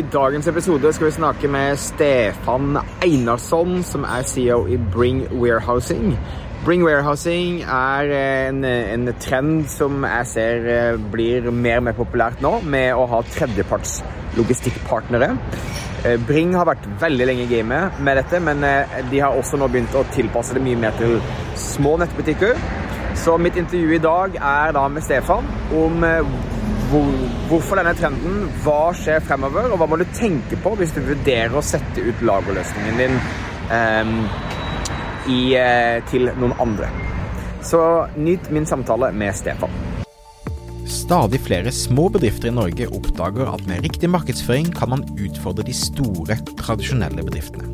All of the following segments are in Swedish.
I dagens episode skal vi snakke med Stefan Einarsson, som er CEO i Bring Warehousing. Bring Warehousing er eh, en, en trend som jeg ser eh, blir mer og mer populært nå, med å ha tredjeparts logistikkpartnere. Eh, Bring har vært veldig lenge i gamet med dette, men de har også nå begynt å tilpasse det mye mer til små nettbutikker. Så mitt intervju i dag er da med Stefan om hvor, hvorfor denne trenden, hva skjer fremover, og hva må du tenke på hvis du vurderer å sette ut lagerløsningen din ehm, eh, i, til noen andre. Så nyt min samtale med Stefan. Stadig flere små bedrifter i Norge oppdager at med riktig markedsføring kan man utfordre de store, tradisjonelle bedriftene.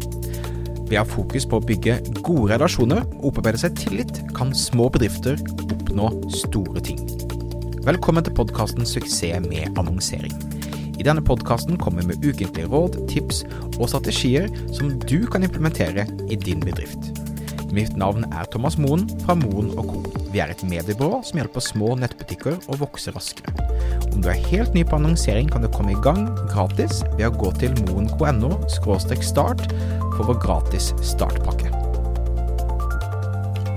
Ved å ha fokus på å bygge gode relasjoner og opparbeide seg tillit, kan små bedrifter oppnå store ting. Velkommen til podkasten 'Suksess med annonsering'. I denne podkasten kommer vi med ukentlige råd, tips og strategier som du kan implementere i din bedrift. Mitt navn er Thomas Moen fra Moen Co. Vi er et mediebyrå som hjelper små nettbutikker å vokse raskere. Om du er helt ny på annonsering, kan du komme i gang gratis ved å gå til moen.no start for vår gratis startpakke.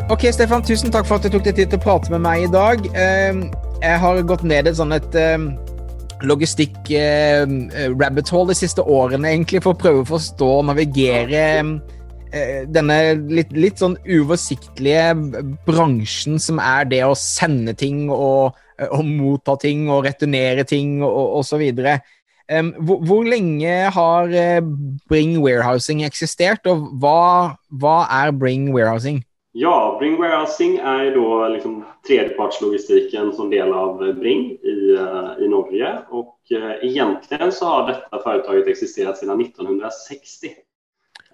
Ok, Stefan, tusen takk for at du tok deg tid til å prate med meg i dag. Ehm, Jeg har gått ned et sånn et ehm, um, logistikk-rabbit ehm, eh, hole de siste årene, egentlig, for å prøve å forstå og navigere uh, denne litt, litt, sånn uoversiktlige eh, bransjen som er det å sende ting og, og motta ting og returnere ting og osv. Um, hvor, hvor, lenge har Bring Warehousing eksistert, og hva, hva er Bring Warehousing? Ja, Bring Warehousing är då liksom tredjepartslogistiken som del av Bring i, eh, i Norge och eh, egentligen så har detta företaget existerat sedan 1960.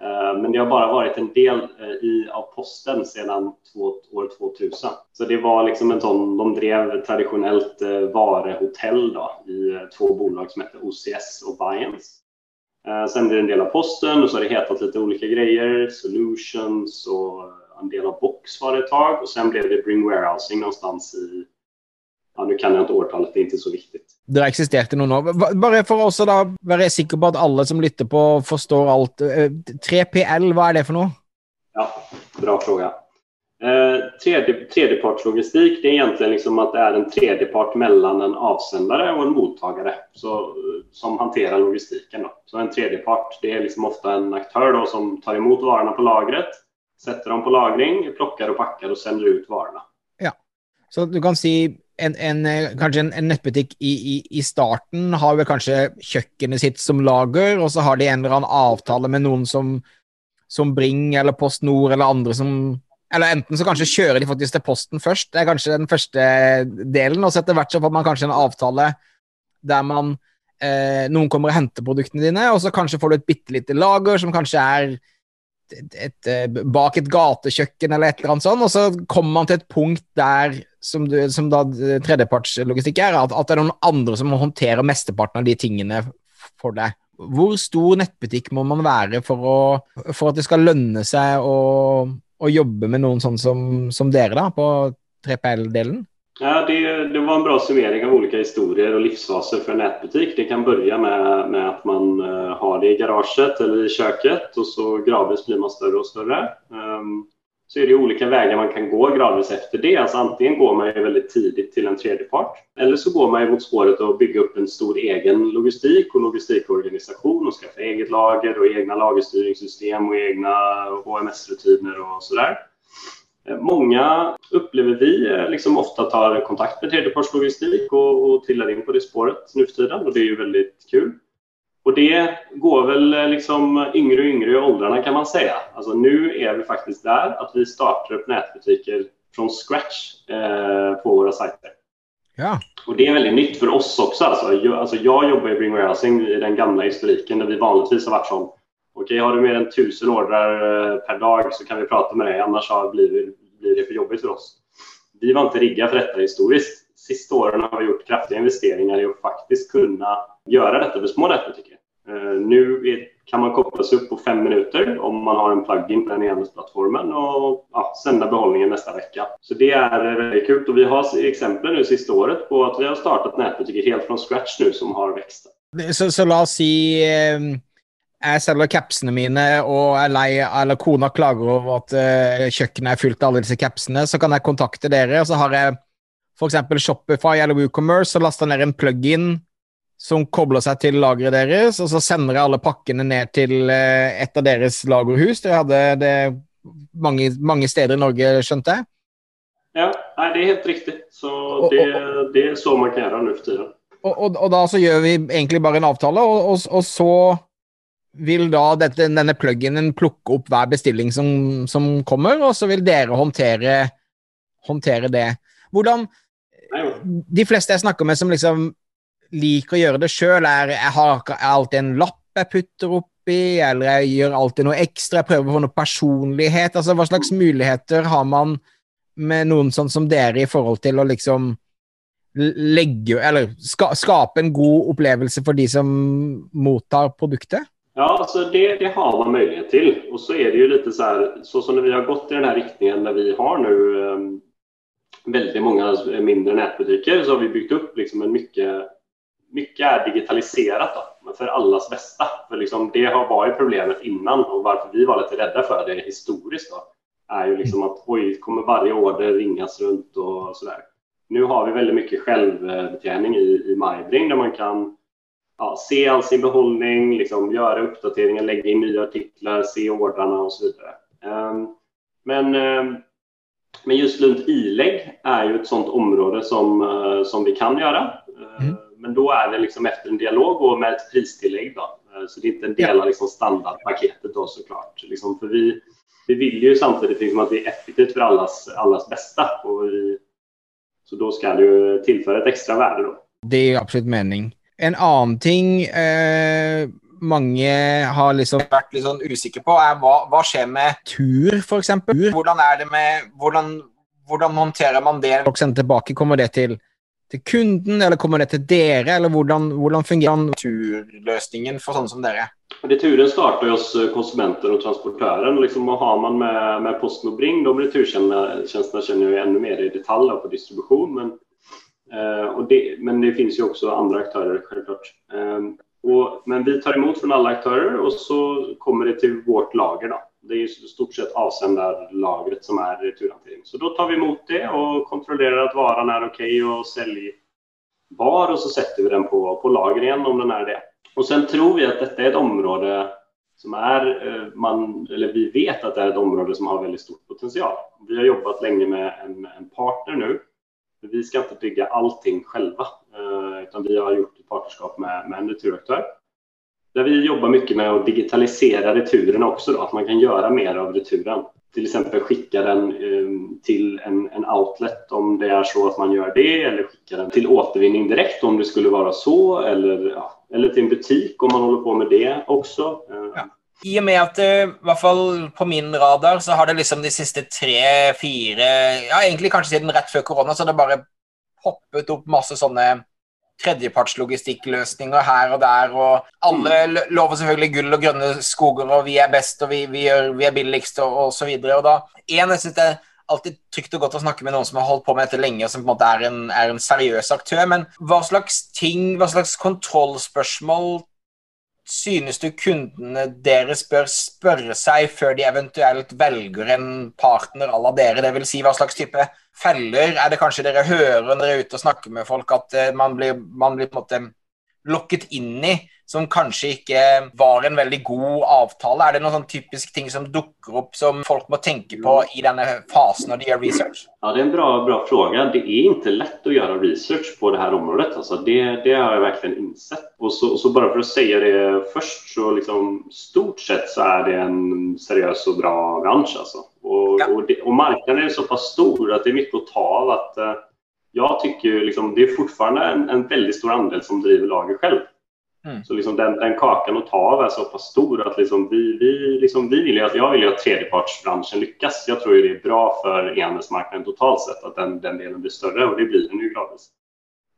Eh, men det har bara varit en del i, av posten sedan två, år 2000. Så det var liksom en sån, de drev traditionellt varuhotell då, i två bolag som hette OCS och Buyens. Sen blev det en del av posten och så har det hetat lite olika grejer, Solutions och en del av Box var det ett tag och sen blev det Bring Warehousing någonstans i ja, nu kan jag inte årtalet, det är inte så viktigt. Det har eksistert i noen år. Bare for oss å være sikker på at alle som lytter på, forstår alt. 3PL, eh, hva er det for noe? Ja, bra fråga. Eh, tredje, tredjepartslogistik det är egentligen liksom att det är en tredjepart mellan en avsändare och en mottagare så, som hanterar logistiken. Då. Så en tredjepart det är liksom ofta en aktör då, som tar emot varorna på lagret sätter dem på lagring, plockar och packar och sänder ut varorna. Ja, så du kan säga, en, en, eh, kanske en, en nettbutikk i, i, i, starten har vel kanskje kjøkkenet sitt som lager, och så har de en eller annen avtale med någon som, som Bring eller Postnord eller andra som Eller enten så kanske kjører de faktisk til Posten först. det är kanske den första delen, Och så etter hvert så får man kanske en avtale där man eh, Noen kommer og henter produktene dine, og så kanskje får du ett bitte lite lager som kanske är et, et, eh, bak et gatekjøkken eller et eller annet sånt, og så kommer man til et punkt der, som, du, som da eh, tredjepartslogistikk er, at, at, det er noen andre som må håndtere mesteparten av de tingene for deg. Hvor stor nettbutikk må man være for, å, for at det skal lønne seg å, å jobbe med noen sånn som, som dere, da, på 3PL-delen? Ja, det, det, var en bra summering av olika historier och livsfaser för en nätbutik. Det kan börja med, med att man eh, har det i garaget eller i köket och så gradvis blir man större och större. Um, så är det olika vägar man kan gå gradvis efter det. Alltså antingen går man ju väldigt tidigt till en tredje part eller så går man ju mot spåret att bygga upp en stor egen logistik och logistikorganisation och skaffa eget lager och egna lagerstyrningssystem och egna HMS-rutiner och sådär. Många upplever vi eh, liksom ofta tar kontakt med tredjepartslogistik och, och trillar in på det spåret nu för tiden och det är ju väldigt kul. Och det går väl eh, liksom yngre och yngre i åldrarna kan man säga. Alltså nu är vi faktiskt där att vi startar upp nätbutiker från scratch eh, på våra sajter. Ja. Och det är väldigt nytt för oss också. Alltså jag, alltså jag jobbar i Bring Warehousing i den gamla historiken där vi vanligtvis har varit som okej, har du mer än tusen ordrar eh, per dag så kan vi prata med dig, annars blir, blir det för jobbigt för oss. Vi var inte riggade för detta historiskt. Sista åren har vi gjort kraftiga investeringar i att faktiskt kunna göra detta för små nätbutiker. Eh, nu kan man koppla sig upp på fem minuter om man har en plugin på den e-handelsplattformen och ja, sända behållningen nästa vecka. Så det är väldigt kul och vi har exempel nu sista året på att vi har startat nätbutiker helt från scratch nu som har växt. Så, så låt oss säga jeg selger capsene mine og er lei, eller kona klager over at uh, kjøkkenet er fylt av alle disse capsene, så kan jeg kontakte dere, og så har jeg f.eks. Shopify eller WooCommerce og laster ned en plug-in som kobler seg til lageret deres, og så sender jeg alle pakkene ned til uh, et av deres lagerhus. Dere hadde det mange, mange steder i Norge, skjønte jeg? Ja, nei, det er helt riktig. Så det, det er så man kan gjøre nå for tiden. Og, og, og, da så gjør vi egentlig bare en avtale, og, og så vil da dette, denne pluginen plukke opp hver bestilling som, som, kommer, og så vil dere håndtere, håndtere det. Hvordan De fleste jeg snakker med som liksom liker å gjøre det sjøl, er jeg har alltid en lapp jeg putter oppi, eller jeg gjør alltid noe ekstra, jeg prøver å få noe personlighet. altså Hva slags muligheter har man med noen sånn som dere i forhold til å liksom legge Eller ska, skape en god opplevelse for de som mottar produktet? Ja, alltså det, det, har man möjlighet till. Och så är det ju lite så här, så som när vi har gått i den här riktningen där vi har nu um, väldigt många mindre nätbutiker så har vi byggt upp liksom en mycket, mycket är digitaliserat då, för allas bästa. För liksom det har varit problemet innan och varför vi var lite rädda för det historiskt då, är ju liksom att oj, kommer varje order ringas runt och sådär. Nu har vi väldigt mycket självbetjäning i, i MyBring där man kan ja, se all sin behållning, liksom, göra uppdateringar, lägga in nya artiklar, se ordrarna och så vidare. Um, men, um, men just Lund ilägg är ju ett sådant område som, uh, som vi kan göra. Uh, mm. Men då är det liksom efter en dialog och med ett pristillägg. Då. Uh, så det är inte en del av liksom standardpaketet då såklart. Liksom, för vi, vi vill ju samtidigt liksom att det är effektivt för allas, allas bästa. Och vi, så då ska det ju tillföra ett extra värde. Då. Det är absolut mening. En annen ting eh, mange har liksom vært litt sånn usikre på, er hva, hva skjer med tur, f.eks. Hvordan er det med hvordan, hvordan, håndterer man det? Folk sender tilbake, Kommer det til, til, kunden, eller kommer det til dere? Eller hvordan, hvordan fungerer turløsningen for sånne som dere? Returen startar hos eh, konsumenten och transportören. Liksom, och har man med, med Posten och Bring, de returtjänsterna känner jag ännu mer i detalj på distribution. Men Eh, det, men det finns ju också andra aktörer självklart. Eh, och, men vi tar emot från alla aktörer och så kommer det till vårt lager. Då. Det är i stort sett avsändarlagret som är returhantering. Så då tar vi emot det och kontrollerar att varan är okej okay och säljbar och så sätter vi den på, på lager igen om den är det. Och sen tror vi att detta är ett område som är, eh, man, eller vi vet att det är ett område som har väldigt stor potential. Vi har jobbat länge med en, en partner nu vi ska inte bygga allting själva, eh, utan vi har gjort ett partnerskap med, med en returaktör. Där vi jobbar mycket med att digitalisera returerna också, då, att man kan göra mer av returen. Till exempel skicka den eh, till en, en outlet om det är så att man gör det, eller skicka den till återvinning direkt om det skulle vara så, eller, ja, eller till en butik om man håller på med det också. Eh, ja. I og med at eh, i hvert fall på min radar så har det liksom de siste tre-fire Ja, egentlig kanskje siden rett før korona, så har det bare poppet opp masse sånne tredjepartslogistikkløsninger her og der, og alle mm. lover selvfølgelig gull og grønne skoger, og vi er best, og vi, vi, gjør, vi er billigst, og, og så videre. Og da, en, jeg synes det er alltid trygt og godt å snakke med noen som har holdt på med dette lenge, og som på en måte er en, er en seriøs aktør, men hva slags ting, hva slags kontrollspørsmål synes du kundene deres bør spørre seg før de eventuelt velger en partner à la dere? Det vil si, hva slags type feller er det kanskje dere hører når dere er ute og snakker med folk, at eh, man blir, man blir på en måte lokket inn i som kanskje ikke var en veldig god avtale? Er det noen sånn typisk ting som dukker opp som folk må tenke på i denne fasen når de gjør research? Ja, Det är en bra, bra fråga. Det är inte lätt att göra research på det här området. Alltså det, det har jag verkligen insett. Och så, så bara för att säga det först, så liksom, stort sett så är det en seriös och bra bransch. Alltså. Och, ja. och, det, och marknaden är så pass stor att det är mycket att ta av. Att, eh, jag tycker liksom, det är fortfarande en, en väldigt stor andel som driver lager själv. Mm. Så liksom den, den, kakan att ta av är så pass stor att liksom vi, vi, liksom vi vill att, jag vill ju att tredjepartsbranschen lyckas. Jag tror ju det är bra för e-handelsmarknaden totalt sett att den, den delen blir större och det blir den ju gradvis.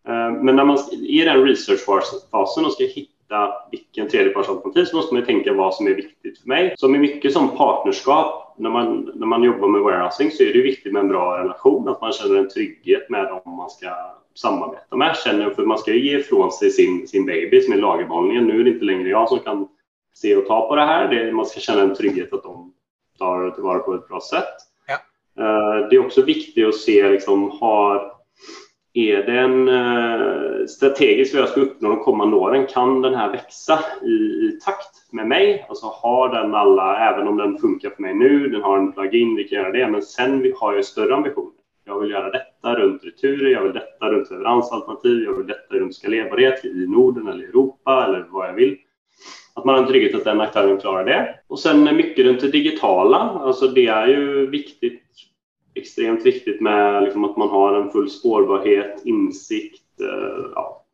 Eh, men när man är i den researchfasen och ska hitta vilken tredjepartsalternativ så måste man tänka vad som är viktigt för mig. Så med mycket som partnerskap, när man, när man jobbar med warehousing så är det viktigt med en bra relation, att man känner en trygghet med dem man ska samarbeta med. Känner, för man ska ju ge ifrån sig sin, sin baby som är lagerhållningen. Nu är det inte längre jag som kan se och ta på det här. Det, man ska känna en trygghet att de tar tillvara på ett bra sätt. Ja. Uh, det är också viktigt att se, liksom, har, är det en eh, strategisk vad jag ska uppnå de kommande åren? Kan den här växa i, i takt med mig? Alltså har den alla, även om den funkar för mig nu, den har en plugin, vi kan göra det, men sen har jag större ambitioner. Jag vill göra detta runt returer, jag vill detta runt leveransalternativ, jag vill detta runt skalerbarhet i Norden eller Europa eller vad jag vill. Att man har en trygghet att den aktören klarar det. Och sen mycket runt det digitala. Alltså det är ju viktigt, extremt viktigt med liksom att man har en full spårbarhet, insikt, eh, ja,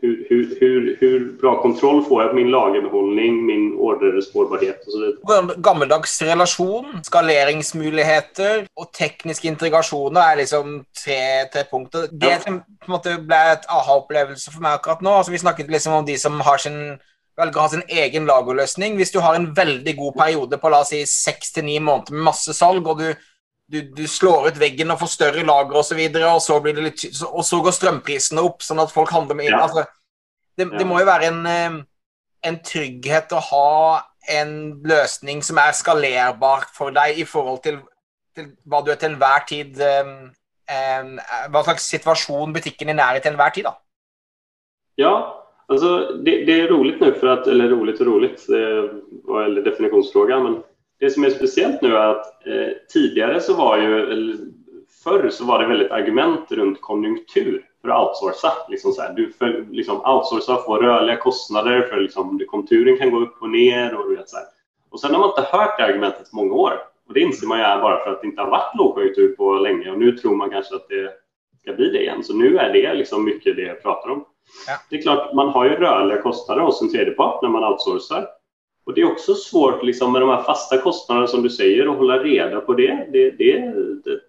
hur, hur, hur, hur, bra kontroll får jag på min lagerbehållning, min orderspårbarhet och så vidare. Gammeldags relation, skaleringsmuligheter och teknisk integration är liksom tre, tre punkter. Det ja. som på måte ble et aha-opplevelse for meg akkurat nå. Altså, vi snakket liksom om de som har sin velger å ha sin egen lagerløsning. Hvis du har en veldig god periode på la oss si seks til ni måneder med masse salg, og du, du, du, slår ut veggen og får større lager og, så videre, og, så blir det litt, og så går strømprisene opp, sånn at folk handler med. Ja. Altså, det, det, må jo være en, eh, en trygghet å ha en løsning som er skalerbar for deg i forhold til, til hva du er til enhver tid um, Hva slags situasjon butikken din er i til enhver tid, da. Ja, Alltså, det, det, är roligt nu för att, eller roligt och roligt, det var en definitionsfråga, men det som är speciellt nu är att eh, tidigare så var ju, eller förr så var det väldigt argument runt konjunktur för att outsourca. Liksom så här, du för, liksom outsourca och få rörliga kostnader för liksom, konjunkturen kan gå upp och ner och du vet så här. Och sen har man inte hört det argumentet på många år. Och det inser man ju bara för att det inte har varit lågkonjunktur på länge och nu tror man kanske att det ska bli det igen. Så nu är det liksom mycket det jag pratar om. Ja. Det är klart, man har ju rörliga kostnader hos en tredjepart när man outsourcar. Och det är också svårt liksom, med de här fasta kostnaderna som du säger att hålla reda på det. Det, det, det är ett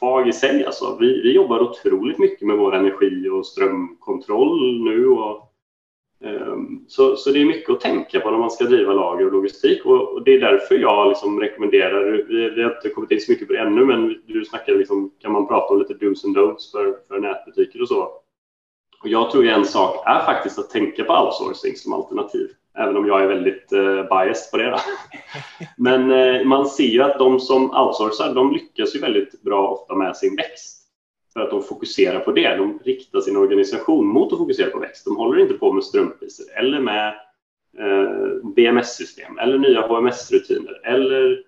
fag i sig. Alltså. Vi, vi jobbar otroligt mycket med vår energi och strömkontroll nu. Och, um, så, så det är mycket att tänka på när man ska driva lager och logistik. Och, och det är därför jag liksom rekommenderar, vi, vi har inte kommit in så mycket på det ännu, men du snackade liksom, kan man prata om lite dos and don'ts för, för nätbutiker och så. Och jag tror en sak är faktiskt att tänka på outsourcing som alternativ, även om jag är väldigt eh, biased på det. Då. Men eh, man ser ju att de som outsourcar, de lyckas ju väldigt bra ofta med sin växt. För att de fokuserar på det. De riktar sin organisation mot att fokusera på växt. De håller inte på med strömpriser eller med eh, BMS-system eller nya HMS-rutiner eller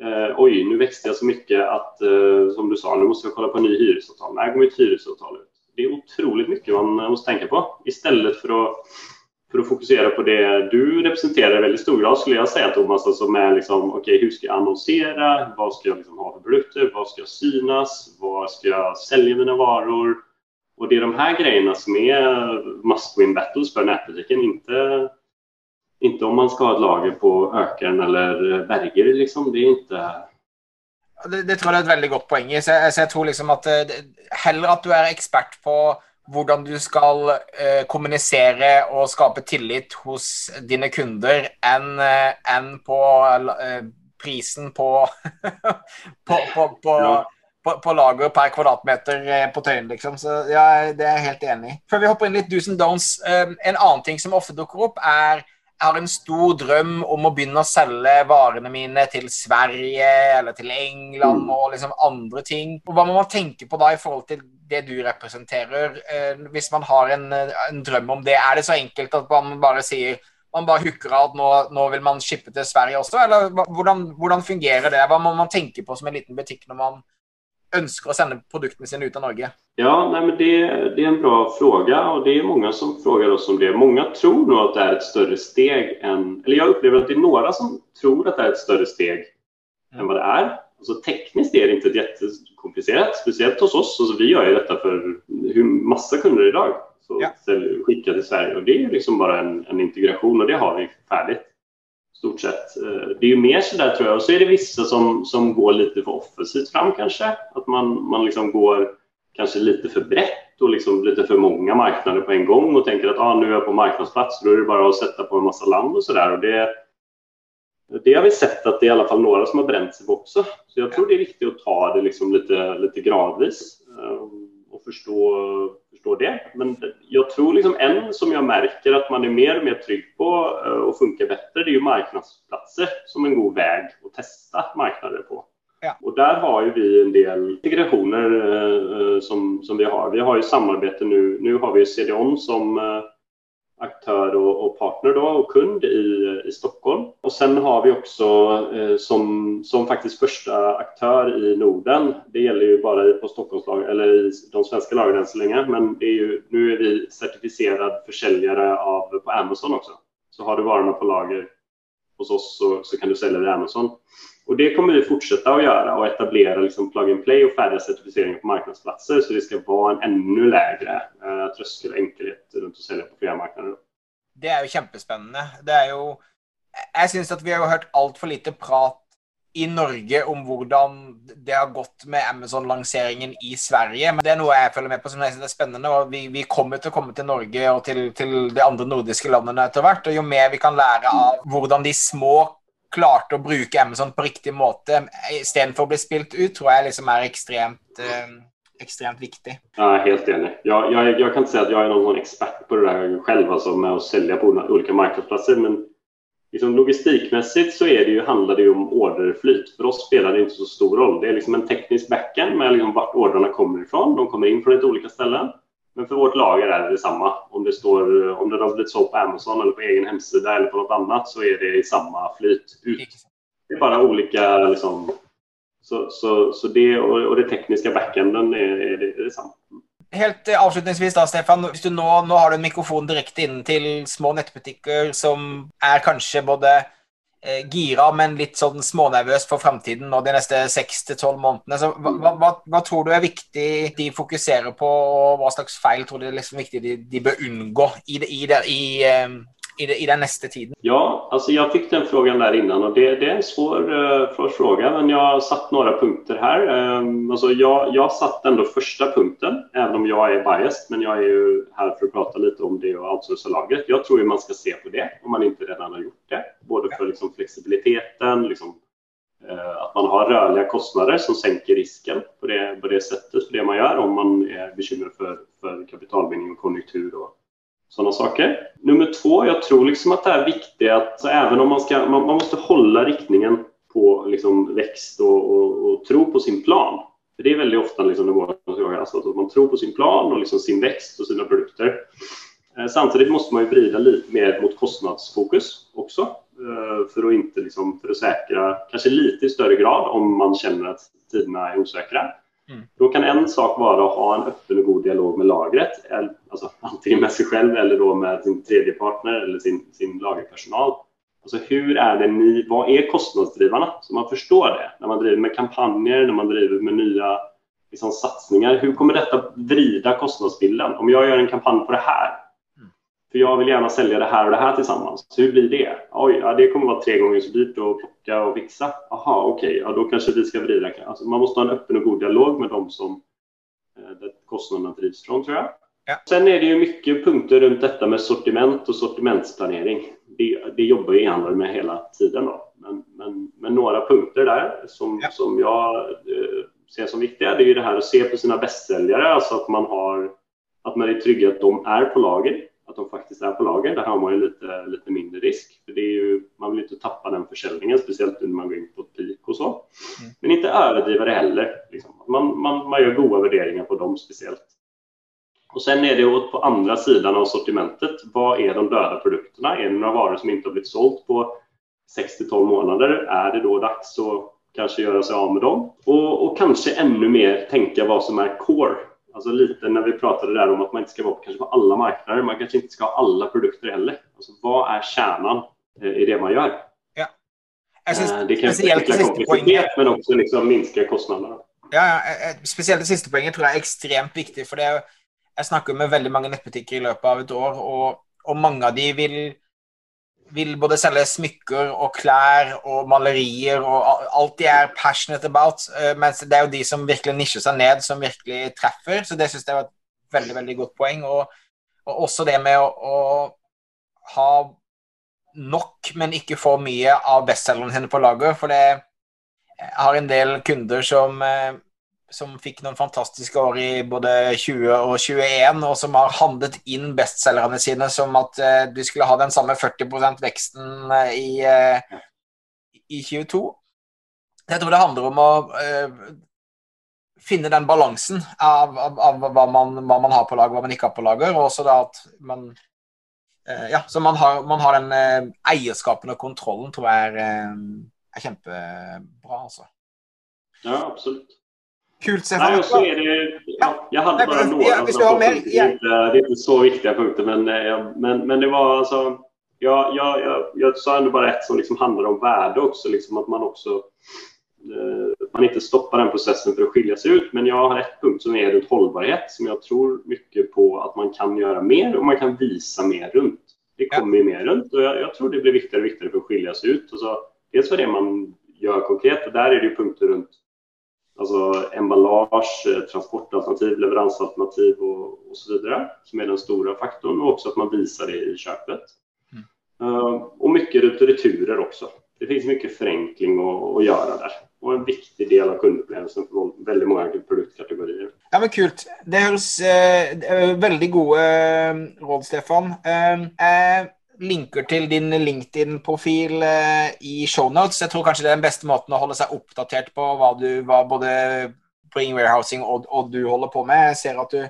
eh, oj, nu växte jag så mycket att, eh, som du sa, nu måste jag kolla på en ny hyresavtal. När går mitt hyresavtal ut? det är otroligt mycket man måste tänka på istället för att, för att fokusera på det du representerar i väldigt stor grad skulle jag säga Thomas, alltså med liksom, okay, hur ska jag annonsera, vad ska jag liksom ha för produkter, vad ska synas, vad ska jag sälja mina varor? Och det är de här grejerna som är must win battles för nätbutiken, inte, inte om man ska ha ett lager på Ökern eller Berger. Liksom. Det är inte det, det, tror jag är ett väldigt gott poäng. Så så jag tror liksom att eh, Heller att du är expert på hvordan du skal uh, kommunisere og skape tillit hos dine kunder, enn uh, en på uh, prisen på, på, på, på. På, på, lager per kvadratmeter på Tøyen, liksom. Så ja, det er jeg helt enig i. Før vi hopper inn litt do's and don'ts, en annen ting som ofte dukker opp, er jeg har en stor drøm om å begynne å selge varene mine til Sverige eller til England mm. og liksom andre ting. Og hva må man tenke på da i forhold til det du representerer, eh, hvis man har en, en, drøm om det? Er det så enkelt at man bare sier man bare hooker av at nå, nå, vil man shippe til Sverige også, eller hvordan fungerer det? Hva må man tenke på som en liten butikk når man önskar sända produkterna sina ut av Norge? Ja, nej, men det, det, är en bra fråga och det är många som frågar oss om det. Många tror nog att det är ett större steg än, eller jag upplever att det är några som tror att det är ett större steg mm. än vad det är. Alltså, tekniskt är det inte jättekomplicerat, speciellt hos oss. Alltså, vi gör ju detta för hur massa kunder idag. Så ja. skicka till Sverige och det är liksom bara en, en integration och det har vi färdigt stort sett. Eh, det är ju mer så där tror jag. Och så är det vissa som, som går lite för offensivt fram kanske. Att man, man liksom går kanske lite för brett och liksom lite för många marknader på en gång och tänker att ah, nu är jag på marknadsplats, då är det bara att sätta på en massa land och sådär. Det, det har vi sett att det är i alla fall några som har bränt sig på också. Så jag tror det är viktigt att ta det liksom lite, lite gradvis. Eh, och förstå, förstå det. Men jag tror liksom en som jag märker att man är mer och mer trygg på eh, och funkar bättre, det är ju marknadsplatser som en god väg att testa marknader på. Ja. Och där har ju vi en del integrationer eh, som, som vi har. Vi har ju samarbete nu. Nu har vi CDON som eh, aktör och, och, partner då, och kund i, i Stockholm. Och sen har vi också eh, som, som faktiskt första aktör i Norden, det gäller ju bara på Stockholmslag eller i de svenska lagen än så länge, men det är ju, nu är vi certifierad försäljare av, på Amazon också. Så har du varorna på lager hos oss så, så kan du sälja via Amazon. Och det kommer vi fortsätta att göra och etablera liksom plug and play och färdiga certifieringar på marknadsplatser så det ska vara en ännu lägre eh, tröskel och enkelhet runt att sälja på flera marknader. Det är ju jättespännande. Det är ju... Jag syns att vi har hört allt för lite prat i Norge om hur det har gått med Amazon-lanseringen i Sverige. Men det är något jag följer med på som är spännande. Och vi, vi kommer att komma till Norge och till, till de andra nordiska länderna efterhvert. Och ju mer vi kan lära av hur de små klarte å bruke Amazon på riktig måte istedenfor å bli spilt ut, tror jag liksom är extremt, eh, extremt viktig. Ja, helt enig. Jag, jag, jag, kan inte säga att jag är någon expert på det där själv, alltså med att sälja på olika marknadsplatser, men liksom logistikmässigt så är det ju, handlar det ju om orderflyt. För oss spelar det inte så stor roll. Det är liksom en teknisk backend med liksom vart ordrarna kommer ifrån. De kommer in från lite olika ställen. Men för vårt lager är det detsamma. Om det, står, om det har blivit sålt på Amazon eller på egen hemsida eller på något annat så är det i samma flyt ut. Det är bara olika liksom, så, så, så det och, och det tekniska backenden är, är, det, är detsamma. Helt eh, avslutningsvis då, Stefan. Du nå, nå har du en mikrofon direkt in till små nätbutiker som är kanske både Eh, gira, men litt sånn smånervøs for framtiden og de neste seks til tolv månedene. Så hva, hva, hva, tror du er viktig de fokuserer på, og hva slags feil tror du er liksom viktig de, de bör undgå i, det, i, i, eh, i, det, i den nästa tiden? Ja, alltså jag fick den frågan där innan och det, det är en svår, uh, fråga men jag har satt några punkter här. Um, alltså jag, jag satt ändå första punkten, även om jag är biased, men jag är ju här för att prata lite om det och outsourca lagret. Jag tror ju man ska se på det om man inte redan har gjort det, både för liksom flexibiliteten, liksom, uh, att man har rörliga kostnader som sänker risken på det, på det sättet för det man gör om man är bekymrad för, för kapitalbindning och konjunktur och sådana saker. Nummer två, jag tror liksom att det är viktigt att även om man ska, man, man, måste hålla riktningen på liksom växt och, och, och, tro på sin plan. För det är väldigt ofta liksom alltså att man tror på sin plan och liksom sin växt och sina produkter. Eh, samtidigt måste man ju vrida lite mer mot kostnadsfokus också eh, för att inte liksom, för att säkra, kanske lite i större grad om man känner att tiderna är osäkra. Mm. Då kan en sak vara att ha en öppen och god dialog med lagret, alltså antingen med sig själv eller då med sin tredje partner eller sin, sin lagerpersonal. Alltså hur är det ni, vad är kostnadsdrivarna? Så man förstår det när man driver med kampanjer, när man driver med nya liksom, satsningar. Hur kommer detta vrida kostnadsbilden? Om jag gör en kampanj på det här, för jag vill gärna sälja det här och det här tillsammans. Så hur blir det? Oj, ja, det kommer vara tre gånger så dyrt att plocka och fixa. Jaha, okej, okay, ja, då kanske vi ska vrida. Alltså, man måste ha en öppen och god dialog med dem som eh, kostnaderna drivs från, tror jag. Ja. Sen är det ju mycket punkter runt detta med sortiment och sortimentsplanering. Det, det jobbar ju e-handlare med hela tiden. Då. Men, men, men, några punkter där som, ja. som jag eh, ser som viktiga, det är ju det här att se på sina bästsäljare, alltså att man har att man är trygg att de är på lager att de faktiskt är på lager. Där har man ju lite, lite mindre risk. För det är ju, man vill inte tappa den försäljningen, speciellt när man går in på ett peak och så. Mm. Men inte överdriva det heller. Liksom. Man, man, man gör goda värderingar på dem speciellt. Och sen är det på andra sidan av sortimentet. Vad är de döda produkterna? Är det några varor som inte har blivit sålt på 6-12 månader? Är det då dags att kanske göra sig av med dem? Och, och kanske ännu mer tänka vad som är core Alltså lite när vi pratade där om att man inte ska vara på, kanske på alla marknader. Man kanske inte ska ha alla produkter heller. Alltså, vad är kärnan eh, i det man gör? Ja. Alltså, det kan utveckla komplexitet men också liksom minska kostnaderna. Ja, ja, eh, speciellt det sista poängen tror jag är extremt viktigt. För det, jag snackar med väldigt många nätbutiker i löpet av ett år och, och många av dem vill vill både sälja smycken, och kläder och målerier och allt de är passionate about. Eh, men det är ju de som verkligen nischar sig ned som verkligen träffar. Så det syns jag var ett väldigt, väldigt gott poäng. Och, och också det med att, ha nog, men inte för mycket av bestsellern på lager. För det, jag har en del kunder som, eh, som fick noen fantastiske år i både 20 og 21, og som har handlet inn bestselgerne sine som at eh, du skulle ha den samme 40 veksten i, eh, i 22. Jeg tror det handler om å eh, finne den balansen av, av, av hva, man, hva, man, har på lager, hva man ikke har på lager, og også da at man eh, ja, så man har, man har den eh, eierskapen og kontrollen, tror jeg er, er kjempebra, altså. Ja, absolut. Kul Stefan. Nej, så är det, ja, jag hade bara några ja, andra mer, ja. det, är inte, så viktiga punkter, men, eh, men, men det var alltså... Jag, jag, jag, jag sa ändå bara ett som liksom handlar om värde också, liksom att man också eh, man inte stoppar den processen för att skilja sig ut. Men jag har ett punkt som är runt hållbarhet som jag tror mycket på att man kan göra mer och man kan visa mer runt. Det kommer ju mer runt och jag, jag, tror det blir viktigare och viktigare för att skilja sig ut. Alltså, dels för det man gör konkret, och där är det ju punkter runt Alltså emballage, eh, transportalternativ, leveransalternativ och, och, så vidare som är den stora faktorn och också att man visar det i köpet. Mm. Uh, och mycket returer också. Det finns mycket förenkling att, att göra där och en viktig del av kundupplevelsen för väldigt många produktkategorier. Ja, men kult. Det høres eh, veldig gode eh, råd, Stefan. Eh, eh linker til din LinkedIn-profil eh, i shownotes. Jeg tror kanskje det er den beste måten å holde seg oppdatert på hva, du, hva både Bring Warehousing og, og, du holder på med. Jeg ser at du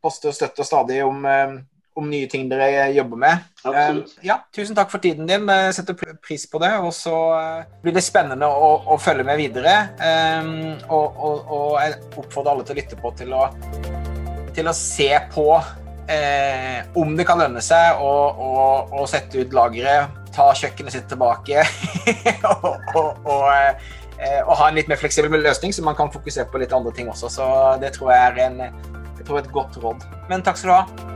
poster og støtter stadig om, eh, om nye ting dere jobber med. Absolutt. Ja, tusen takk for tiden din. Jeg setter pris på det. Og så blir det spennende å, å følge med videre. Og, og, og, jeg oppfordrer alle til å lytte på til å, til å se på eh, om det kan lønne seg å, å, å sette ut lageret, ta kjøkkenet sitt tilbake og, og, og, eh, og, ha en litt mer fleksibel løsning, så man kan fokusere på litt andre ting også. Så det tror jeg er en, jeg tror et godt råd. Men takk skal du ha.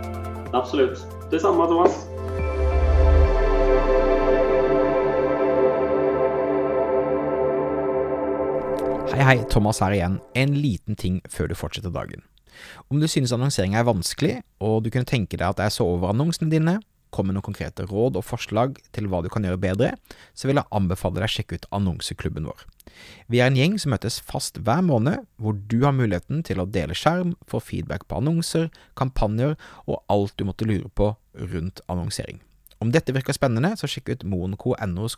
Absolutt. Det samme, Thomas. Hei, hei, Thomas her igjen. En liten ting før du fortsetter dagen. Om du synes annonsering er vanskelig, og du kunne tenke deg at jeg så over annonsene dine, kom med noen konkrete råd og forslag til hva du kan gjøre bedre, så vil jeg anbefale deg å sjekke ut annonseklubben vår. Vi er en gjeng som møtes fast hver måned, hvor du har muligheten til å dele skjerm, få feedback på annonser, kampanjer og alt du måtte lure på rundt annonsering. Om dette virker spennende, så sjekk ut moenco.no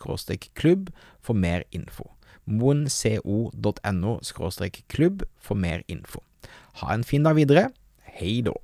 klubb for mer info. moenco.no klubb for mer info. Ha en fin dag videre. Hei då.